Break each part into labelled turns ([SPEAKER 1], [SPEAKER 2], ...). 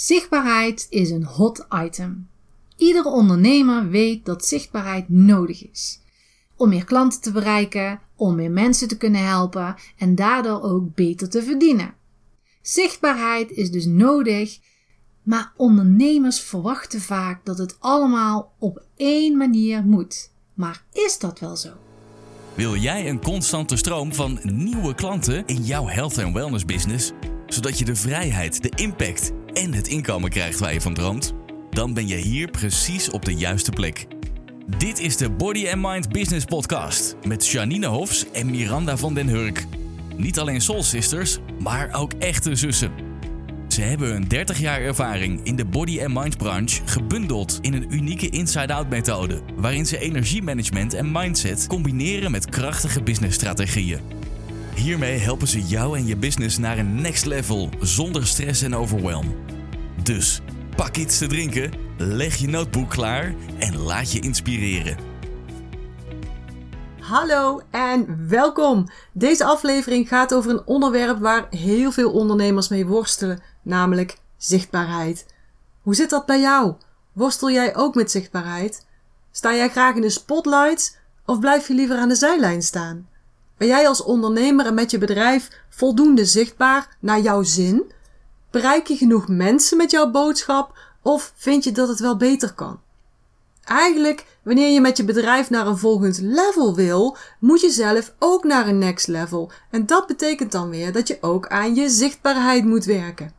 [SPEAKER 1] Zichtbaarheid is een hot item. Iedere ondernemer weet dat zichtbaarheid nodig is. Om meer klanten te bereiken, om meer mensen te kunnen helpen en daardoor ook beter te verdienen. Zichtbaarheid is dus nodig, maar ondernemers verwachten vaak dat het allemaal op één manier moet. Maar is dat wel zo?
[SPEAKER 2] Wil jij een constante stroom van nieuwe klanten in jouw health en wellness business, zodat je de vrijheid, de impact en het inkomen krijgt waar je van droomt? Dan ben je hier precies op de juiste plek. Dit is de Body and Mind Business Podcast met Janine Hofs en Miranda van den Hurk. Niet alleen soul sisters, maar ook echte zussen. Ze hebben hun 30 jaar ervaring in de body and mind branche gebundeld in een unieke inside-out methode, waarin ze energiemanagement en mindset combineren met krachtige businessstrategieën. Hiermee helpen ze jou en je business naar een next level zonder stress en overwhelm. Dus pak iets te drinken, leg je notebook klaar en laat je inspireren.
[SPEAKER 3] Hallo en welkom. Deze aflevering gaat over een onderwerp waar heel veel ondernemers mee worstelen, namelijk zichtbaarheid. Hoe zit dat bij jou? Worstel jij ook met zichtbaarheid? Sta jij graag in de spotlights of blijf je liever aan de zijlijn staan? Ben jij als ondernemer en met je bedrijf voldoende zichtbaar naar jouw zin? Bereik je genoeg mensen met jouw boodschap of vind je dat het wel beter kan? Eigenlijk, wanneer je met je bedrijf naar een volgend level wil, moet je zelf ook naar een next level. En dat betekent dan weer dat je ook aan je zichtbaarheid moet werken.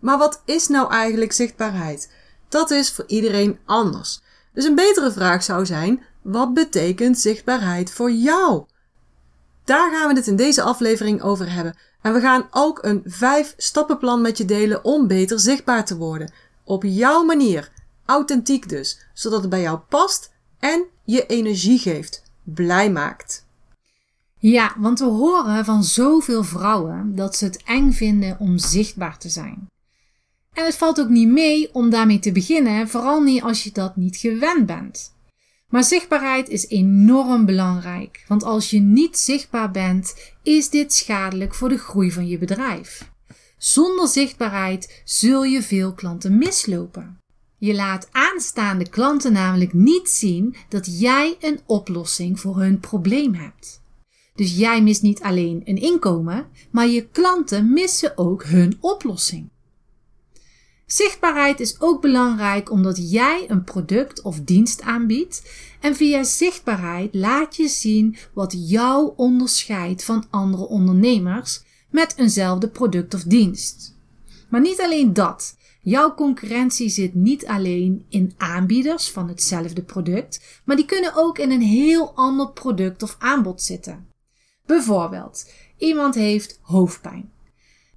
[SPEAKER 3] Maar wat is nou eigenlijk zichtbaarheid? Dat is voor iedereen anders. Dus een betere vraag zou zijn: wat betekent zichtbaarheid voor jou? Daar gaan we het in deze aflevering over hebben. En we gaan ook een vijf stappenplan met je delen om beter zichtbaar te worden. Op jouw manier. Authentiek dus, zodat het bij jou past en je energie geeft, blij maakt.
[SPEAKER 1] Ja, want we horen van zoveel vrouwen dat ze het eng vinden om zichtbaar te zijn. En het valt ook niet mee om daarmee te beginnen, vooral niet als je dat niet gewend bent. Maar zichtbaarheid is enorm belangrijk, want als je niet zichtbaar bent, is dit schadelijk voor de groei van je bedrijf. Zonder zichtbaarheid zul je veel klanten mislopen. Je laat aanstaande klanten namelijk niet zien dat jij een oplossing voor hun probleem hebt. Dus jij mist niet alleen een inkomen, maar je klanten missen ook hun oplossing. Zichtbaarheid is ook belangrijk omdat jij een product of dienst aanbiedt en via zichtbaarheid laat je zien wat jou onderscheidt van andere ondernemers met eenzelfde product of dienst. Maar niet alleen dat. Jouw concurrentie zit niet alleen in aanbieders van hetzelfde product, maar die kunnen ook in een heel ander product of aanbod zitten. Bijvoorbeeld, iemand heeft hoofdpijn.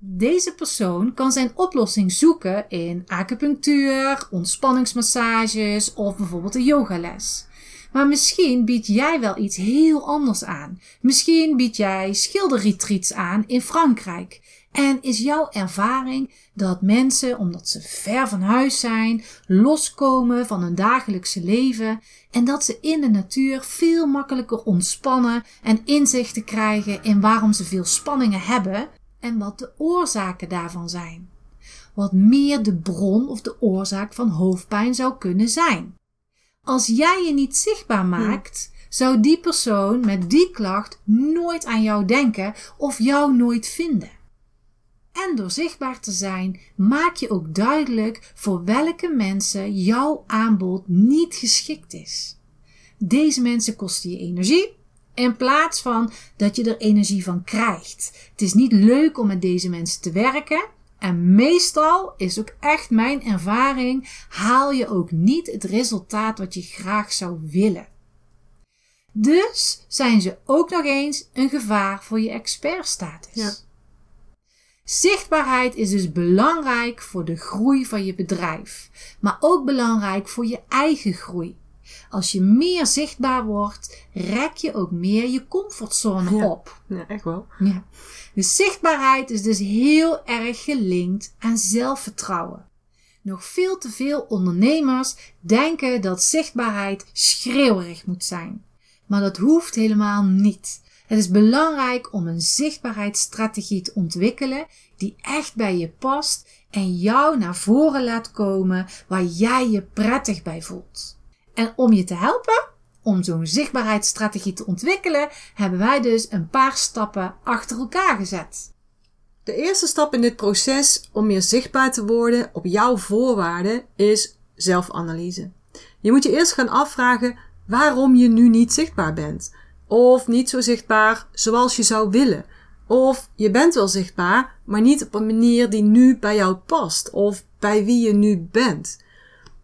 [SPEAKER 1] Deze persoon kan zijn oplossing zoeken in acupunctuur, ontspanningsmassages of bijvoorbeeld een yogales. Maar misschien bied jij wel iets heel anders aan. Misschien bied jij schilderretreats aan in Frankrijk. En is jouw ervaring dat mensen, omdat ze ver van huis zijn, loskomen van hun dagelijkse leven en dat ze in de natuur veel makkelijker ontspannen en inzichten krijgen in waarom ze veel spanningen hebben en wat de oorzaken daarvan zijn? Wat meer de bron of de oorzaak van hoofdpijn zou kunnen zijn. Als jij je niet zichtbaar maakt, zou die persoon met die klacht nooit aan jou denken of jou nooit vinden. En door zichtbaar te zijn, maak je ook duidelijk voor welke mensen jouw aanbod niet geschikt is. Deze mensen kosten je energie, in plaats van dat je er energie van krijgt. Het is niet leuk om met deze mensen te werken. En meestal is ook echt mijn ervaring, haal je ook niet het resultaat wat je graag zou willen. Dus zijn ze ook nog eens een gevaar voor je expertstatus. Ja. Zichtbaarheid is dus belangrijk voor de groei van je bedrijf, maar ook belangrijk voor je eigen groei. Als je meer zichtbaar wordt, rek je ook meer je comfortzone op.
[SPEAKER 3] Ja, echt wel.
[SPEAKER 1] Ja. De zichtbaarheid is dus heel erg gelinkt aan zelfvertrouwen. Nog veel te veel ondernemers denken dat zichtbaarheid schreeuwerig moet zijn. Maar dat hoeft helemaal niet. Het is belangrijk om een zichtbaarheidsstrategie te ontwikkelen die echt bij je past en jou naar voren laat komen waar jij je prettig bij voelt. En om je te helpen om zo'n zichtbaarheidsstrategie te ontwikkelen, hebben wij dus een paar stappen achter elkaar gezet.
[SPEAKER 3] De eerste stap in dit proces om meer zichtbaar te worden op jouw voorwaarden is zelfanalyse. Je moet je eerst gaan afvragen waarom je nu niet zichtbaar bent. Of niet zo zichtbaar zoals je zou willen. Of je bent wel zichtbaar, maar niet op een manier die nu bij jou past. Of bij wie je nu bent.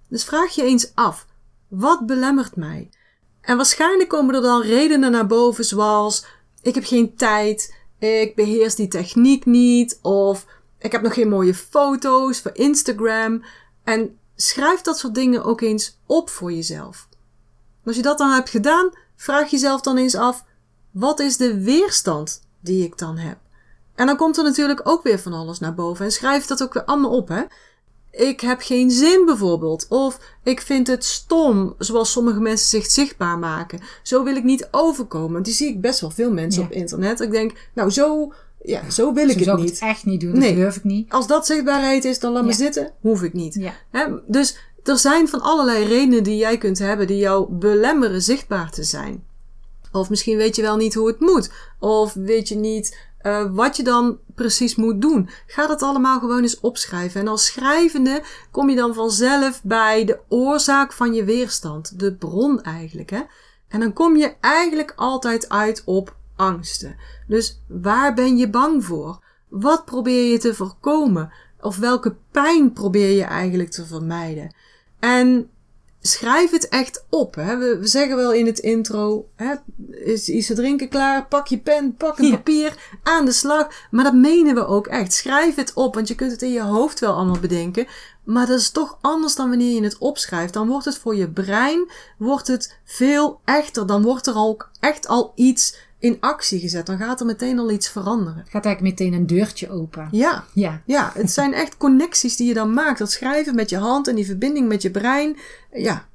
[SPEAKER 3] Dus vraag je eens af, wat belemmert mij? En waarschijnlijk komen er dan redenen naar boven zoals ik heb geen tijd, ik beheers die techniek niet of ik heb nog geen mooie foto's voor Instagram. En schrijf dat soort dingen ook eens op voor jezelf. Als je dat dan hebt gedaan, vraag jezelf dan eens af: wat is de weerstand die ik dan heb? En dan komt er natuurlijk ook weer van alles naar boven. En schrijf dat ook weer allemaal op, hè? Ik heb geen zin bijvoorbeeld. Of ik vind het stom, zoals sommige mensen zich zichtbaar maken. Zo wil ik niet overkomen. Die zie ik best wel veel mensen op internet. Ik denk, nou zo, ja, zo wil ik het niet.
[SPEAKER 1] Ik het echt niet doen, dat nee. durf ik niet.
[SPEAKER 3] Als dat zichtbaarheid is, dan laat me zitten. Hoef ik niet. Ja. dus er zijn van allerlei redenen die jij kunt hebben die jou belemmeren zichtbaar te zijn. Of misschien weet je wel niet hoe het moet. Of weet je niet uh, wat je dan precies moet doen. Ga dat allemaal gewoon eens opschrijven. En als schrijvende kom je dan vanzelf bij de oorzaak van je weerstand. De bron eigenlijk, hè. En dan kom je eigenlijk altijd uit op angsten. Dus waar ben je bang voor? Wat probeer je te voorkomen? Of welke pijn probeer je eigenlijk te vermijden? En schrijf het echt op. Hè? We, we, zeggen wel in het intro: hè, is iets te drinken klaar? Pak je pen, pak een papier, aan de slag. Maar dat menen we ook echt. Schrijf het op, want je kunt het in je hoofd wel allemaal bedenken. Maar dat is toch anders dan wanneer je het opschrijft. Dan wordt het voor je brein wordt het veel echter. Dan wordt er ook echt al iets in actie gezet. Dan gaat er meteen al iets veranderen.
[SPEAKER 1] Gaat eigenlijk meteen een deurtje open.
[SPEAKER 3] Ja. Ja. Ja, het zijn echt connecties die je dan maakt. Dat schrijven met je hand en die verbinding met je brein. Ja.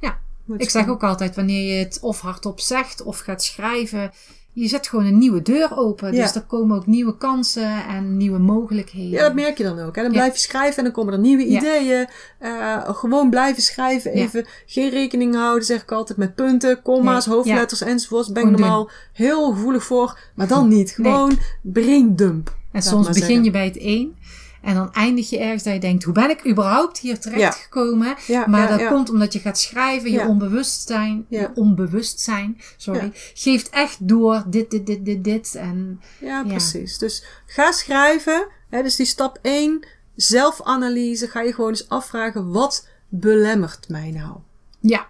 [SPEAKER 1] Ja. Ik zeg ook altijd, wanneer je het of hardop zegt of gaat schrijven, je zet gewoon een nieuwe deur open. Dus er komen ook nieuwe kansen en nieuwe mogelijkheden.
[SPEAKER 3] Ja, dat merk je dan ook. Hè? Dan blijf je schrijven en dan komen er nieuwe ideeën. Uh, gewoon blijven schrijven. Even geen rekening houden, zeg ik altijd, met punten, comma's, hoofdletters enzovoorts. Ben ik normaal heel gevoelig voor. Maar dan niet. Gewoon braindump.
[SPEAKER 1] En soms begin je bij het één. En dan eindig je ergens dat je denkt, hoe ben ik überhaupt hier terecht gekomen? maar dat komt omdat je gaat schrijven, je onbewustzijn, je onbewustzijn, sorry, geeft echt door dit, dit, dit, dit, dit. En,
[SPEAKER 3] ja, precies. Dus ga schrijven. Hè, dus die stap 1, zelfanalyse. Ga je gewoon eens afvragen, wat belemmert mij nou?
[SPEAKER 1] Ja.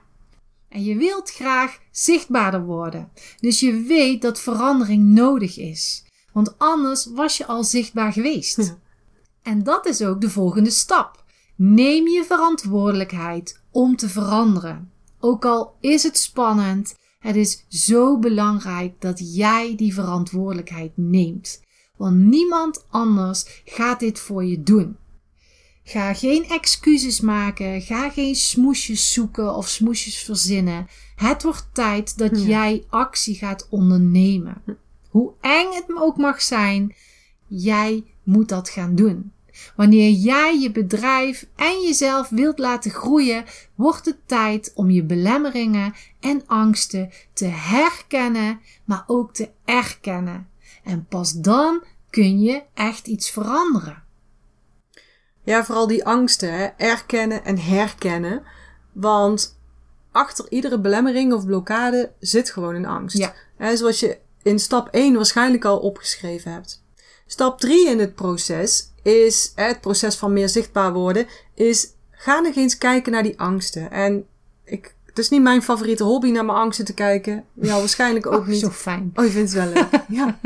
[SPEAKER 1] En je wilt graag zichtbaarder worden. Dus je weet dat verandering nodig is. Want anders was je al zichtbaar geweest. En dat is ook de volgende stap. Neem je verantwoordelijkheid om te veranderen. Ook al is het spannend, het is zo belangrijk dat jij die verantwoordelijkheid neemt. Want niemand anders gaat dit voor je doen. Ga geen excuses maken, ga geen smoesjes zoeken of smoesjes verzinnen. Het wordt tijd dat jij actie gaat ondernemen. Hoe eng het ook mag zijn, jij moet dat gaan doen. Wanneer jij je bedrijf en jezelf wilt laten groeien, wordt het tijd om je belemmeringen en angsten te herkennen, maar ook te erkennen. En pas dan kun je echt iets veranderen.
[SPEAKER 3] Ja, vooral die angsten, hè? erkennen en herkennen. Want achter iedere belemmering of blokkade zit gewoon een angst. Ja. Hè, zoals je in stap 1 waarschijnlijk al opgeschreven hebt. Stap 3 in het proces is het proces van meer zichtbaar worden, is ga nog eens kijken naar die angsten. En ik, het is niet mijn favoriete hobby naar mijn angsten te kijken. Ja, waarschijnlijk ook oh, niet.
[SPEAKER 1] Zo fijn.
[SPEAKER 3] Oh, je vindt het wel leuk. ja.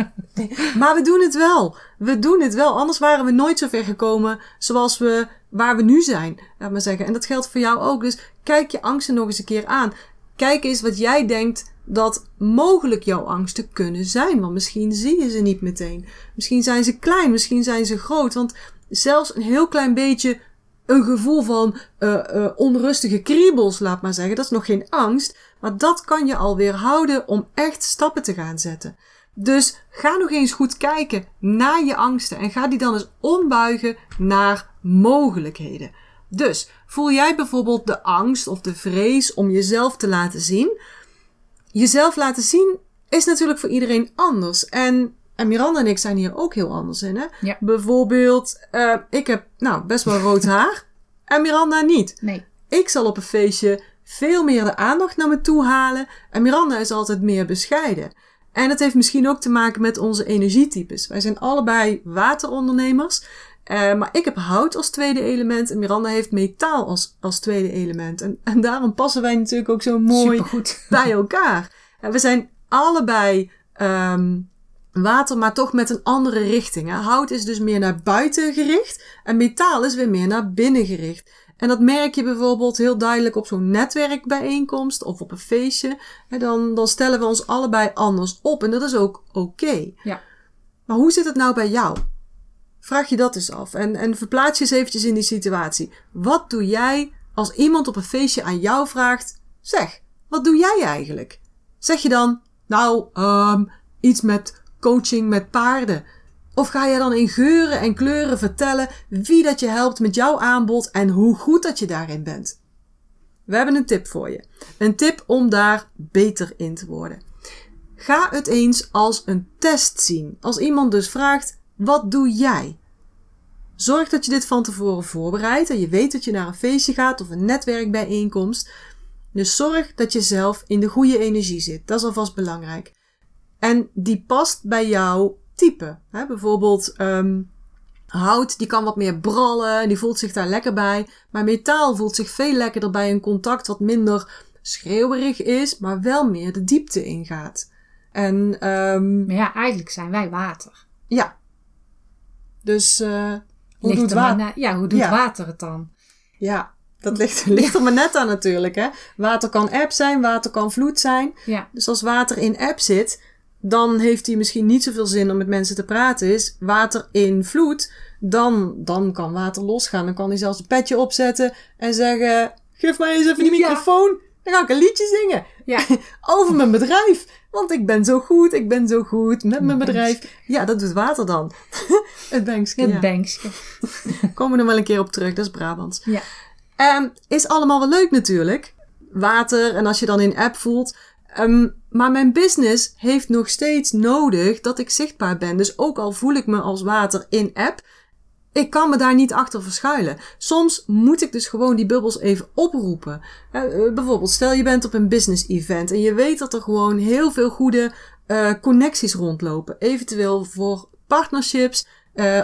[SPEAKER 3] Maar we doen het wel. We doen het wel. Anders waren we nooit zo ver gekomen zoals we waar we nu zijn. Laat maar zeggen. En dat geldt voor jou ook. Dus kijk je angsten nog eens een keer aan. Kijk eens wat jij denkt dat mogelijk jouw angsten kunnen zijn. Want misschien zie je ze niet meteen. Misschien zijn ze klein, misschien zijn ze groot. Want zelfs een heel klein beetje een gevoel van uh, onrustige kriebels, laat maar zeggen, dat is nog geen angst. Maar dat kan je alweer houden om echt stappen te gaan zetten. Dus ga nog eens goed kijken naar je angsten en ga die dan eens ombuigen naar mogelijkheden. Dus voel jij bijvoorbeeld de angst of de vrees om jezelf te laten zien? Jezelf laten zien is natuurlijk voor iedereen anders. En, en Miranda en ik zijn hier ook heel anders in. Hè?
[SPEAKER 1] Ja.
[SPEAKER 3] Bijvoorbeeld, uh, ik heb nou best wel rood haar en Miranda niet.
[SPEAKER 1] Nee.
[SPEAKER 3] Ik zal op een feestje veel meer de aandacht naar me toe halen en Miranda is altijd meer bescheiden. En het heeft misschien ook te maken met onze energietypes. Wij zijn allebei waterondernemers. Uh, maar ik heb hout als tweede element en Miranda heeft metaal als, als tweede element. En, en daarom passen wij natuurlijk ook zo mooi
[SPEAKER 1] Supergoed.
[SPEAKER 3] bij elkaar. En we zijn allebei um, water, maar toch met een andere richting. Hè? Hout is dus meer naar buiten gericht en metaal is weer meer naar binnen gericht. En dat merk je bijvoorbeeld heel duidelijk op zo'n netwerkbijeenkomst of op een feestje. En dan, dan stellen we ons allebei anders op en dat is ook oké. Okay.
[SPEAKER 1] Ja.
[SPEAKER 3] Maar hoe zit het nou bij jou? Vraag je dat eens af en, en verplaats je eens eventjes in die situatie. Wat doe jij als iemand op een feestje aan jou vraagt: Zeg, wat doe jij eigenlijk? Zeg je dan, nou, um, iets met coaching met paarden. Of ga je dan in geuren en kleuren vertellen wie dat je helpt met jouw aanbod en hoe goed dat je daarin bent? We hebben een tip voor je. Een tip om daar beter in te worden. Ga het eens als een test zien. Als iemand dus vraagt: wat doe jij? Zorg dat je dit van tevoren voorbereidt en je weet dat je naar een feestje gaat of een netwerkbijeenkomst. Dus zorg dat je zelf in de goede energie zit. Dat is alvast belangrijk. En die past bij jouw type. Bijvoorbeeld um, hout, die kan wat meer brallen en die voelt zich daar lekker bij. Maar metaal voelt zich veel lekkerder bij een contact wat minder schreeuwerig is, maar wel meer de diepte ingaat. En, um,
[SPEAKER 1] maar ja, eigenlijk zijn wij water.
[SPEAKER 3] Ja. Dus uh, hoe doet water?
[SPEAKER 1] Ja, hoe doet ja. water het dan?
[SPEAKER 3] Ja, dat ligt, ligt er maar net aan natuurlijk. Hè? Water kan eb zijn, water kan vloed zijn.
[SPEAKER 1] Ja.
[SPEAKER 3] Dus als water in eb zit, dan heeft hij misschien niet zoveel zin om met mensen te praten. Is water in vloed, dan, dan kan water losgaan. Dan kan hij zelfs een petje opzetten en zeggen: Geef mij eens even die microfoon. Dan ga ik een liedje zingen.
[SPEAKER 1] Ja.
[SPEAKER 3] Over mijn bedrijf. Want ik ben zo goed, ik ben zo goed met mijn bedrijf. Ja, dat doet water dan. het bankske.
[SPEAKER 1] Het
[SPEAKER 3] ja.
[SPEAKER 1] bankske.
[SPEAKER 3] Komen we er wel een keer op terug, dat is Brabants.
[SPEAKER 1] Ja.
[SPEAKER 3] Um, is allemaal wel leuk natuurlijk. Water en als je dan in app voelt. Um, maar mijn business heeft nog steeds nodig dat ik zichtbaar ben. Dus ook al voel ik me als water in app, ik kan me daar niet achter verschuilen. Soms moet ik dus gewoon die bubbels even oproepen. Uh, bijvoorbeeld, stel je bent op een business event en je weet dat er gewoon heel veel goede uh, connecties rondlopen. Eventueel voor partnerships,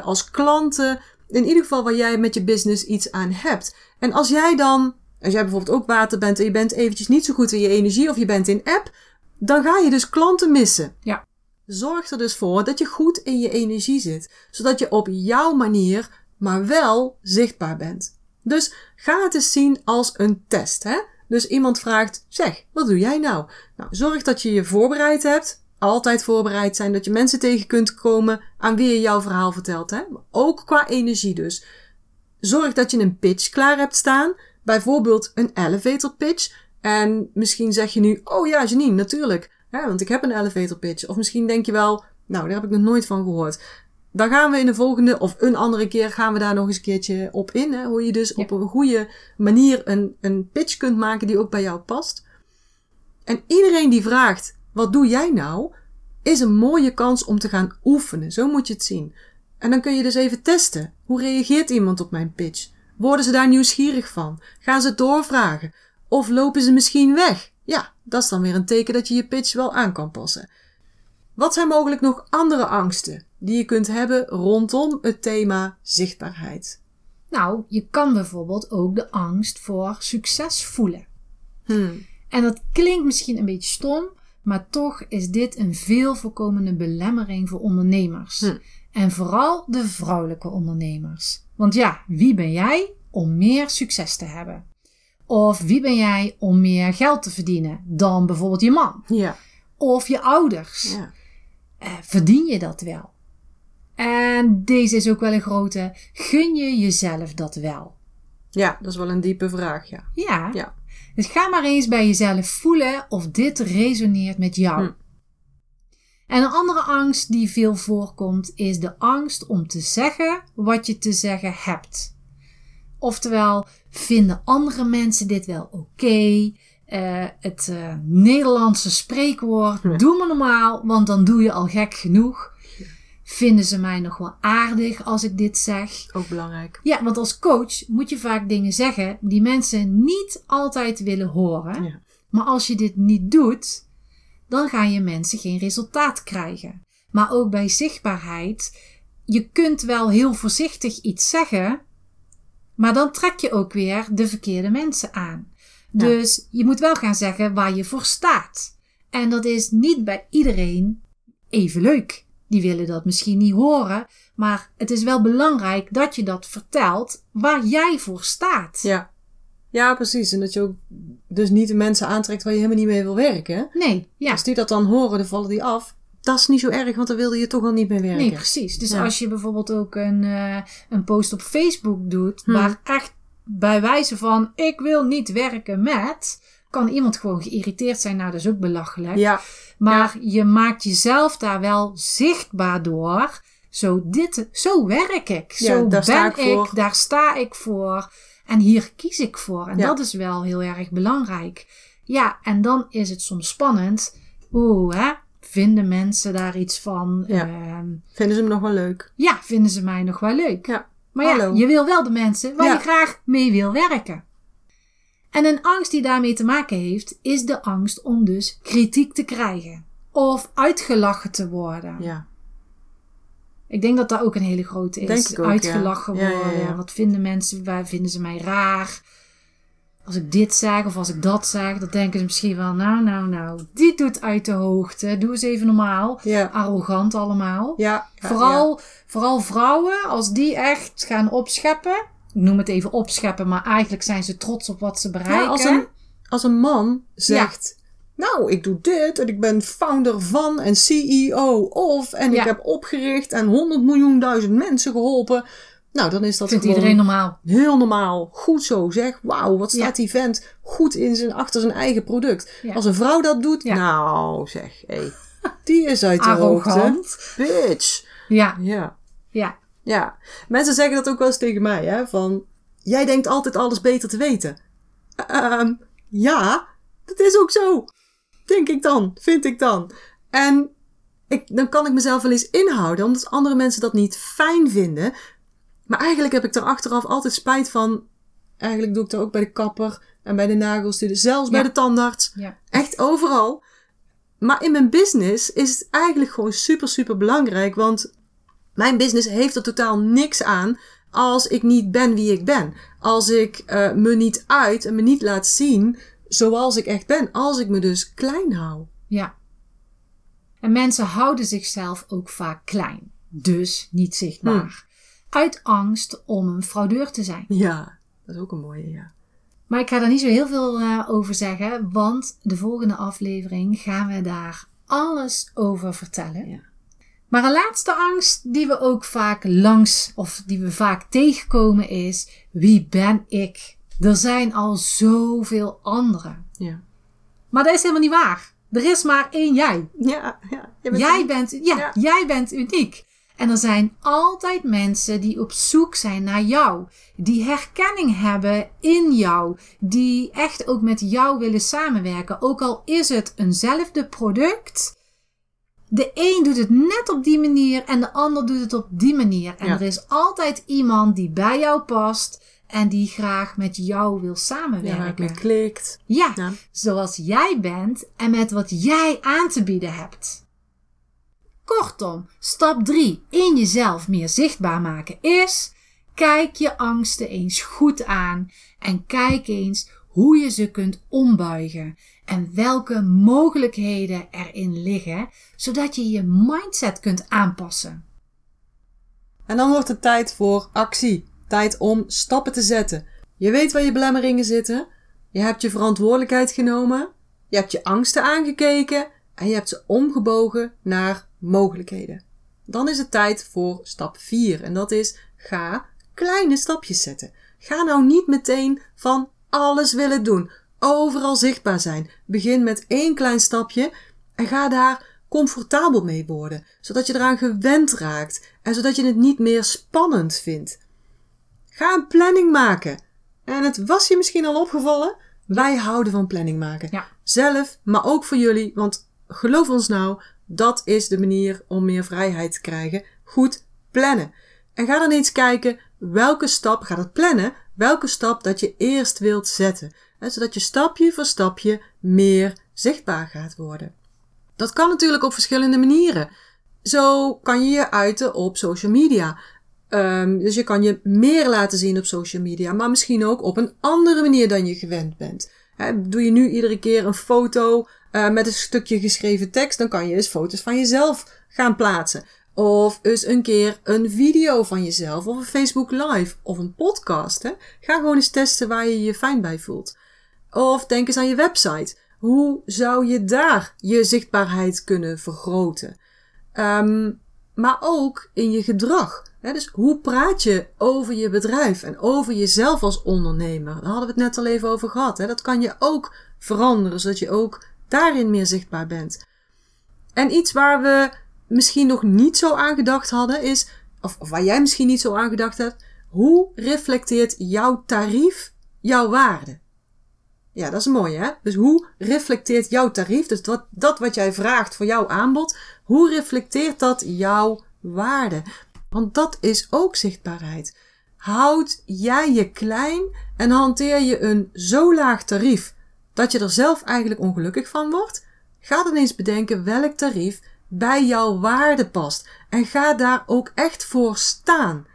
[SPEAKER 3] als klanten. In ieder geval waar jij met je business iets aan hebt. En als jij dan, als jij bijvoorbeeld ook water bent en je bent eventjes niet zo goed in je energie of je bent in app, dan ga je dus klanten missen.
[SPEAKER 1] Ja.
[SPEAKER 3] Zorg er dus voor dat je goed in je energie zit, zodat je op jouw manier, maar wel zichtbaar bent. Dus ga het eens zien als een test. Hè? Dus iemand vraagt: Zeg, wat doe jij nou? Nou, zorg dat je je voorbereid hebt. Altijd voorbereid zijn, dat je mensen tegen kunt komen aan wie je jouw verhaal vertelt. Hè? Ook qua energie dus. Zorg dat je een pitch klaar hebt staan. Bijvoorbeeld een elevator pitch. En misschien zeg je nu: Oh ja, Janine, natuurlijk. Ja, want ik heb een elevator pitch. Of misschien denk je wel: Nou, daar heb ik nog nooit van gehoord. Dan gaan we in de volgende of een andere keer gaan we daar nog eens een keertje op in. Hè? Hoe je dus ja. op een goede manier een, een pitch kunt maken die ook bij jou past. En iedereen die vraagt: Wat doe jij nou? Is een mooie kans om te gaan oefenen. Zo moet je het zien. En dan kun je dus even testen. Hoe reageert iemand op mijn pitch? Worden ze daar nieuwsgierig van? Gaan ze doorvragen? Of lopen ze misschien weg? Ja, dat is dan weer een teken dat je je pitch wel aan kan passen. Wat zijn mogelijk nog andere angsten die je kunt hebben rondom het thema zichtbaarheid?
[SPEAKER 1] Nou, je kan bijvoorbeeld ook de angst voor succes voelen.
[SPEAKER 3] Hmm.
[SPEAKER 1] En dat klinkt misschien een beetje stom, maar toch is dit een veel voorkomende belemmering voor ondernemers.
[SPEAKER 3] Hmm.
[SPEAKER 1] En vooral de vrouwelijke ondernemers. Want ja, wie ben jij om meer succes te hebben? Of wie ben jij om meer geld te verdienen dan bijvoorbeeld je man?
[SPEAKER 3] Ja.
[SPEAKER 1] Of je ouders?
[SPEAKER 3] Ja.
[SPEAKER 1] Uh, verdien je dat wel? En deze is ook wel een grote. Gun je jezelf dat wel?
[SPEAKER 3] Ja, dat is wel een diepe vraag, ja.
[SPEAKER 1] Ja.
[SPEAKER 3] Ja.
[SPEAKER 1] Dus ga maar eens bij jezelf voelen of dit resoneert met jou.
[SPEAKER 3] Hm.
[SPEAKER 1] En een andere angst die veel voorkomt is de angst om te zeggen wat je te zeggen hebt. Oftewel, vinden andere mensen dit wel oké? Uh, het uh, Nederlandse spreekwoord, doe me normaal, want dan doe je al gek genoeg. Vinden ze mij nog wel aardig als ik dit zeg?
[SPEAKER 3] Ook belangrijk.
[SPEAKER 1] Ja, want als coach moet je vaak dingen zeggen die mensen niet altijd willen horen. Ja. Maar als je dit niet doet, dan gaan je mensen geen resultaat krijgen. Maar ook bij zichtbaarheid, je kunt wel heel voorzichtig iets zeggen, maar dan trek je ook weer de verkeerde mensen aan. Dus je moet wel gaan zeggen waar je voor staat. En dat is niet bij iedereen even leuk. Die willen dat misschien niet horen, maar het is wel belangrijk dat je dat vertelt waar jij voor staat.
[SPEAKER 3] Ja. Ja, precies. En dat je ook dus niet de mensen aantrekt waar je helemaal niet mee wil werken.
[SPEAKER 1] Nee, ja.
[SPEAKER 3] Als die dat dan horen, dan vallen die af. Dat is niet zo erg, want dan wilde je toch al niet mee werken.
[SPEAKER 1] Nee, precies. Dus als je bijvoorbeeld ook een, uh, een post op Facebook doet, hm. waar echt bij wijze van ik wil niet werken met, kan iemand gewoon geïrriteerd zijn. Nou, dat is ook belachelijk.
[SPEAKER 3] Ja.
[SPEAKER 1] Maar je maakt jezelf daar wel zichtbaar door. Zo, dit, zo werk ik. Zo ben ik, ik daar sta ik voor. En hier kies ik voor. En dat is wel heel erg belangrijk. Ja, en dan is het soms spannend. Oeh, hè? Vinden mensen daar iets van?
[SPEAKER 3] Ja. Uh, vinden ze me nog wel leuk?
[SPEAKER 1] Ja, vinden ze mij nog wel leuk?
[SPEAKER 3] Ja.
[SPEAKER 1] Maar ja, je wil wel de mensen waar je graag mee wil werken. En een angst die daarmee te maken heeft, is de angst om dus kritiek te krijgen. Of uitgelachen te worden.
[SPEAKER 3] Ja.
[SPEAKER 1] Ik denk dat dat ook een hele grote is.
[SPEAKER 3] Ook,
[SPEAKER 1] uitgelachen worden. Wat vinden mensen? Waar vinden ze mij raar? Als ik dit zeg of als ik dat zeg, dan denken ze misschien wel, nou, nou, nou, die doet uit de hoogte. Doe eens even normaal. Arrogant allemaal.
[SPEAKER 3] Ja.
[SPEAKER 1] vooral, vooral vrouwen, als die echt gaan opscheppen. Ik noem het even opscheppen, maar eigenlijk zijn ze trots op wat ze bereiken.
[SPEAKER 3] als, een, als een man zegt, nou, ik doe dit en ik ben founder van en CEO of en ik heb opgericht en 100 miljoen duizend mensen geholpen. Nou, dan is dat
[SPEAKER 1] Vindt iedereen normaal.
[SPEAKER 3] Heel normaal. Goed zo, zeg. Wauw, wat staat die vent goed in zijn, achter zijn eigen product. Als een vrouw dat doet, nou zeg, hey, die is uit de hoogte. Bitch.
[SPEAKER 1] Ja.
[SPEAKER 3] Ja.
[SPEAKER 1] Ja.
[SPEAKER 3] Ja. Mensen zeggen dat ook wel eens tegen mij, hè. Van, jij denkt altijd alles beter te weten. Um, ja, dat is ook zo. Denk ik dan, vind ik dan. En ik, dan kan ik mezelf wel eens inhouden, omdat andere mensen dat niet fijn vinden. Maar eigenlijk heb ik er achteraf altijd spijt van. Eigenlijk doe ik dat ook bij de kapper en bij de nagels, zelfs bij de tandarts.
[SPEAKER 1] Ja.
[SPEAKER 3] Echt overal. Maar in mijn business is het eigenlijk gewoon super, super belangrijk. Want mijn business heeft er totaal niks aan als ik niet ben wie ik ben. Als ik uh, me niet uit en me niet laat zien zoals ik echt ben. Als ik me dus klein hou.
[SPEAKER 1] Ja. En mensen houden zichzelf ook vaak klein. Dus niet zichtbaar. Uit angst om een fraudeur te zijn.
[SPEAKER 3] Ja, dat is ook een mooie, ja.
[SPEAKER 1] Maar ik ga daar niet zo heel veel uh, over zeggen, want de volgende aflevering gaan we daar alles over vertellen.
[SPEAKER 3] Ja.
[SPEAKER 1] Maar een laatste angst die we ook vaak langs, of die we vaak tegenkomen is, wie ben ik? Er zijn al zoveel anderen.
[SPEAKER 3] Ja.
[SPEAKER 1] Maar dat is helemaal niet waar. Er is maar één jij.
[SPEAKER 3] Ja, ja.
[SPEAKER 1] Bent jij, bent, ja, ja, jij bent uniek. En er zijn altijd mensen die op zoek zijn naar jou. Die herkenning hebben in jou. Die echt ook met jou willen samenwerken. Ook al is het eenzelfde product. De een doet het net op die manier en de ander doet het op die manier. En er is altijd iemand die bij jou past en die graag met jou wil samenwerken.
[SPEAKER 3] Ja, klikt.
[SPEAKER 1] Ja, ja, zoals jij bent en met wat jij aan te bieden hebt. Kortom, stap 3 in jezelf meer zichtbaar maken is: kijk je angsten eens goed aan en kijk eens hoe je ze kunt ombuigen en welke mogelijkheden erin liggen, zodat je je mindset kunt aanpassen.
[SPEAKER 3] En dan wordt het tijd voor actie. Tijd om stappen te zetten. Je weet waar je belemmeringen zitten. Je hebt je verantwoordelijkheid genomen. Je hebt je angsten aangekeken en je hebt ze omgebogen naar mogelijkheden. Dan is het tijd voor stap 4 en dat is ga kleine stapjes zetten. Ga nou niet meteen van alles willen doen, overal zichtbaar zijn. Begin met één klein stapje en ga daar comfortabel mee worden, zodat je eraan gewend raakt en zodat je het niet meer spannend vindt. Ga een planning maken. En het was je misschien al opgevallen, wij houden van planning maken.
[SPEAKER 1] Ja.
[SPEAKER 3] Zelf, maar ook voor jullie, want geloof ons nou, dat is de manier om meer vrijheid te krijgen. Goed plannen. En ga dan eens kijken welke stap, ga dat plannen, welke stap dat je eerst wilt zetten. Hè, zodat je stapje voor stapje meer zichtbaar gaat worden. Dat kan natuurlijk op verschillende manieren. Zo kan je je uiten op social media. Um, dus je kan je meer laten zien op social media, maar misschien ook op een andere manier dan je gewend bent. Doe je nu iedere keer een foto uh, met een stukje geschreven tekst, dan kan je eens foto's van jezelf gaan plaatsen. Of eens een keer een video van jezelf, of een Facebook Live, of een podcast. Ga gewoon eens testen waar je je fijn bij voelt. Of denk eens aan je website. Hoe zou je daar je zichtbaarheid kunnen vergroten? Um, maar ook in je gedrag. Dus hoe praat je over je bedrijf en over jezelf als ondernemer? Daar hadden we het net al even over gehad. Dat kan je ook veranderen, zodat je ook daarin meer zichtbaar bent. En iets waar we misschien nog niet zo aan gedacht hadden is, of, of waar jij misschien niet zo aan gedacht hebt, hoe reflecteert jouw tarief jouw waarde? Ja, dat is mooi hè. Dus hoe reflecteert jouw tarief, dus dat, dat wat jij vraagt voor jouw aanbod, hoe reflecteert dat jouw waarde? Want dat is ook zichtbaarheid. Houd jij je klein en hanteer je een zo laag tarief dat je er zelf eigenlijk ongelukkig van wordt? Ga dan eens bedenken welk tarief bij jouw waarde past en ga daar ook echt voor staan.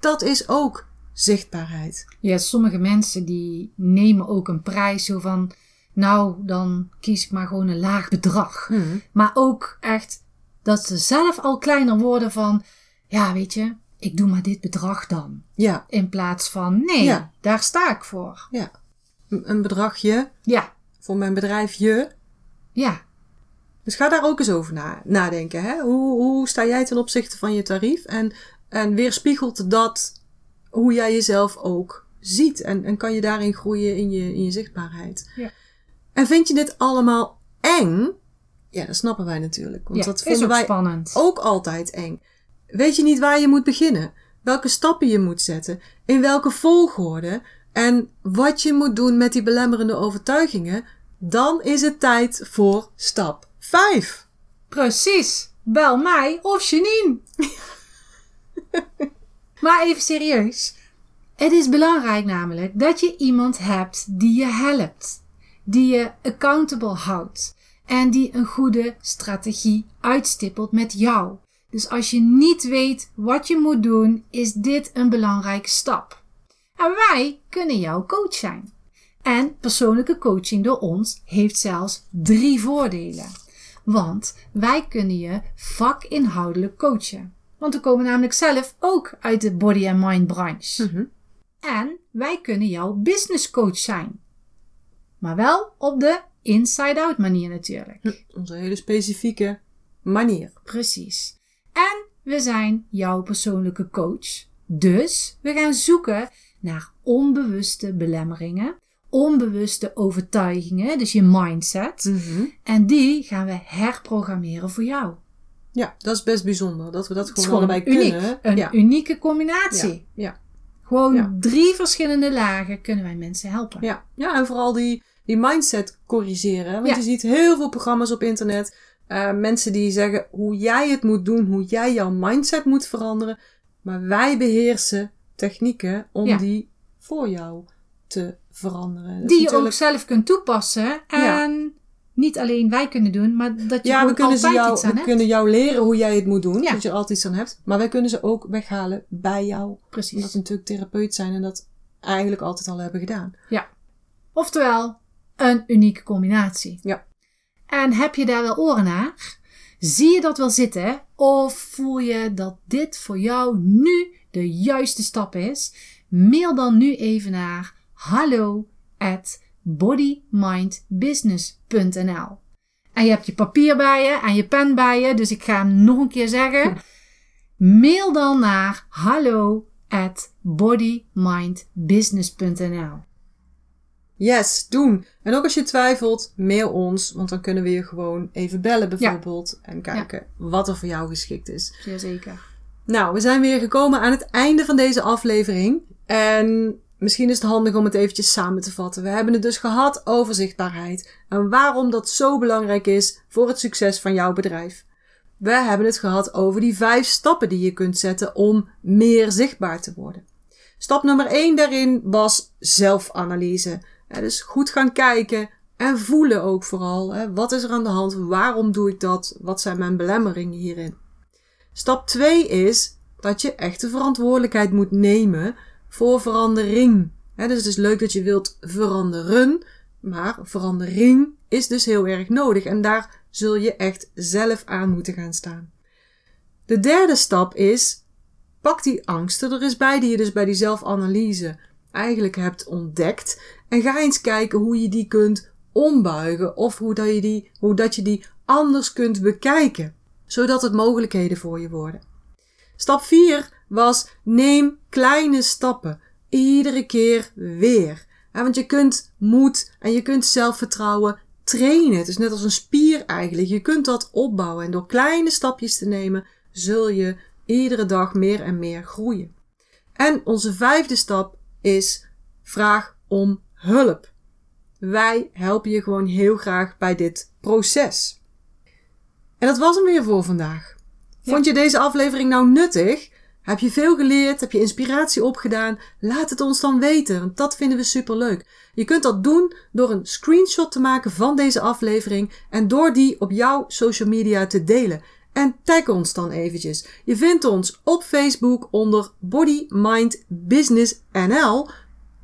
[SPEAKER 3] Dat is ook zichtbaarheid.
[SPEAKER 1] Ja, sommige mensen die nemen ook een prijs zo van, nou, dan kies ik maar gewoon een laag bedrag.
[SPEAKER 3] Hmm.
[SPEAKER 1] Maar ook echt dat ze zelf al kleiner worden van, ja, weet je, ik doe maar dit bedrag dan.
[SPEAKER 3] Ja.
[SPEAKER 1] In plaats van, nee,
[SPEAKER 3] Ja.
[SPEAKER 1] daar sta ik voor.
[SPEAKER 3] Ja. Een bedragje
[SPEAKER 1] Ja,
[SPEAKER 3] voor mijn bedrijfje.
[SPEAKER 1] ja,
[SPEAKER 3] Dus ga daar ook eens over na, nadenken. Hè? Hoe, hoe sta jij ten opzichte van je tarief? En, en weerspiegelt dat hoe jij jezelf ook ziet? En, en kan je daarin groeien in je, in je zichtbaarheid?
[SPEAKER 1] Ja.
[SPEAKER 3] En vind je dit allemaal eng? Ja, dat snappen wij natuurlijk. Want
[SPEAKER 1] ja.
[SPEAKER 3] dat
[SPEAKER 1] ook
[SPEAKER 3] wij
[SPEAKER 1] spannend.
[SPEAKER 3] ook altijd eng. Weet je niet waar je moet beginnen? Welke stappen je moet zetten? In welke volgorde? En wat je moet doen met die belemmerende overtuigingen? Dan is het tijd voor stap 5.
[SPEAKER 1] Precies. Bel mij of Janine. maar even serieus. Het is belangrijk namelijk dat je iemand hebt die je helpt. Die je accountable houdt. En die een goede strategie uitstippelt met jou. Dus als je niet weet wat je moet doen, is dit een belangrijke stap. En wij kunnen jouw coach zijn. En persoonlijke coaching door ons heeft zelfs drie voordelen. Want wij kunnen je vakinhoudelijk coachen. Want we komen namelijk zelf ook uit de body and mind branche.
[SPEAKER 3] Mhm.
[SPEAKER 1] En wij kunnen jouw business coach zijn. Maar wel op de inside-out manier natuurlijk.
[SPEAKER 3] Onze hele specifieke manier.
[SPEAKER 1] Precies. En we zijn jouw persoonlijke coach. Dus we gaan zoeken naar onbewuste belemmeringen, onbewuste overtuigingen, dus je mindset.
[SPEAKER 3] Mhm.
[SPEAKER 1] En die gaan we herprogrammeren voor jou.
[SPEAKER 3] Ja, dat is best bijzonder. Dat we dat gewoon
[SPEAKER 1] gewoon
[SPEAKER 3] allebei
[SPEAKER 1] uniek.
[SPEAKER 3] kunnen.
[SPEAKER 1] Een
[SPEAKER 3] ja.
[SPEAKER 1] unieke combinatie.
[SPEAKER 3] Ja. Ja.
[SPEAKER 1] Gewoon
[SPEAKER 3] Ja.
[SPEAKER 1] drie verschillende lagen kunnen wij mensen helpen.
[SPEAKER 3] Ja. ja, en vooral die, die mindset corrigeren. Want je ziet heel veel programma's op internet. Eh, mensen die zeggen hoe jij het moet doen, hoe jij jouw mindset moet veranderen. Maar wij beheersen technieken om
[SPEAKER 1] Ja.
[SPEAKER 3] die voor jou te veranderen. Dat
[SPEAKER 1] Die je
[SPEAKER 3] natuurlijk-
[SPEAKER 1] ook zelf kunt toepassen. En niet alleen wij kunnen doen, maar dat je
[SPEAKER 3] Ja, we kunnen,
[SPEAKER 1] altijd
[SPEAKER 3] jou,
[SPEAKER 1] iets aan
[SPEAKER 3] we
[SPEAKER 1] hebt.
[SPEAKER 3] kunnen jou leren hoe jij het moet doen.
[SPEAKER 1] Ja.
[SPEAKER 3] Dat je er altijd iets aan hebt. Maar wij kunnen ze ook weghalen bij jou.
[SPEAKER 1] Precies.
[SPEAKER 3] Omdat we natuurlijk therapeut zijn en dat eigenlijk altijd al hebben gedaan.
[SPEAKER 1] Oftewel, een unieke combinatie.
[SPEAKER 3] Ja.
[SPEAKER 1] En heb je daar wel oren naar? Zie je dat wel zitten? Of voel je dat dit voor jou nu de juiste stap is? Mail dan nu even naar hallo at bodymindbusiness.nl En je hebt je papier bij je en je pen bij je, dus ik ga hem nog een keer zeggen. Mail dan naar hallo bodymindbusiness.nl
[SPEAKER 3] Yes, doen. En ook als je twijfelt, mail ons, want dan kunnen we je gewoon even bellen bijvoorbeeld. En kijken wat er voor jou geschikt is.
[SPEAKER 1] Zeer zeker.
[SPEAKER 3] Nou, we zijn weer gekomen aan het einde van deze aflevering. En misschien is het handig om het eventjes samen te vatten. We hebben het dus gehad over zichtbaarheid. En waarom dat zo belangrijk is voor het succes van jouw bedrijf. We hebben het gehad over die vijf stappen die je kunt zetten om meer zichtbaar te worden. Stap nummer 1 daarin was zelfanalyse. Dus goed gaan kijken en voelen ook vooral. Hè, wat is er aan de hand? Waarom doe ik dat? Wat zijn mijn belemmeringen hierin? Stap 2 is dat je echt de verantwoordelijkheid moet nemen voor verandering. dus het is leuk dat je wilt veranderen, maar verandering is dus heel erg nodig en daar zul je echt zelf aan moeten gaan staan. De derde stap is Pak die angsten er eens bij die je dus bij die zelfanalyse eigenlijk hebt ontdekt. En ga eens kijken hoe je die kunt ombuigen of hoe dat je die, hoe dat je die anders kunt bekijken. Zodat het mogelijkheden voor je worden. Stap 4 was neem kleine stappen. Iedere keer weer. want je kunt moed en je kunt zelfvertrouwen trainen. Het is net als een spier eigenlijk. Je kunt dat opbouwen. En door kleine stapjes te nemen, zul je iedere dag meer en meer groeien. En onze vijfde stap is vraag om hulp. Wij helpen je gewoon heel graag bij dit proces. En dat was hem weer voor vandaag. Vond je deze aflevering nou nuttig? Heb je veel geleerd? Heb je inspiratie opgedaan? Laat het ons dan weten, want dat vinden we superleuk. Je kunt dat doen door een screenshot te maken van deze aflevering en door die op jouw social media te delen. En tag ons dan eventjes. Je vindt ons op Facebook onder Body Mind Business NL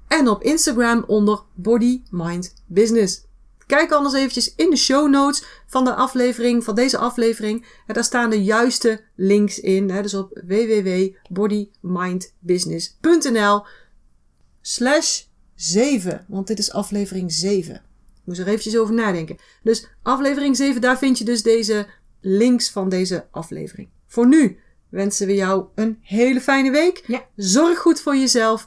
[SPEAKER 3] en op Instagram onder Body Mind Business. Kijk anders eventjes in de show notes van de aflevering, van deze aflevering. En daar staan de juiste links in. Hè, dus op www.bodymindbusiness.nl slash 7. Want dit is aflevering 7. Ik moest er eventjes over nadenken. Dus aflevering 7, daar vind je dus deze links van deze aflevering. Voor nu wensen we jou een hele fijne week.
[SPEAKER 1] Ja.
[SPEAKER 3] Zorg goed voor jezelf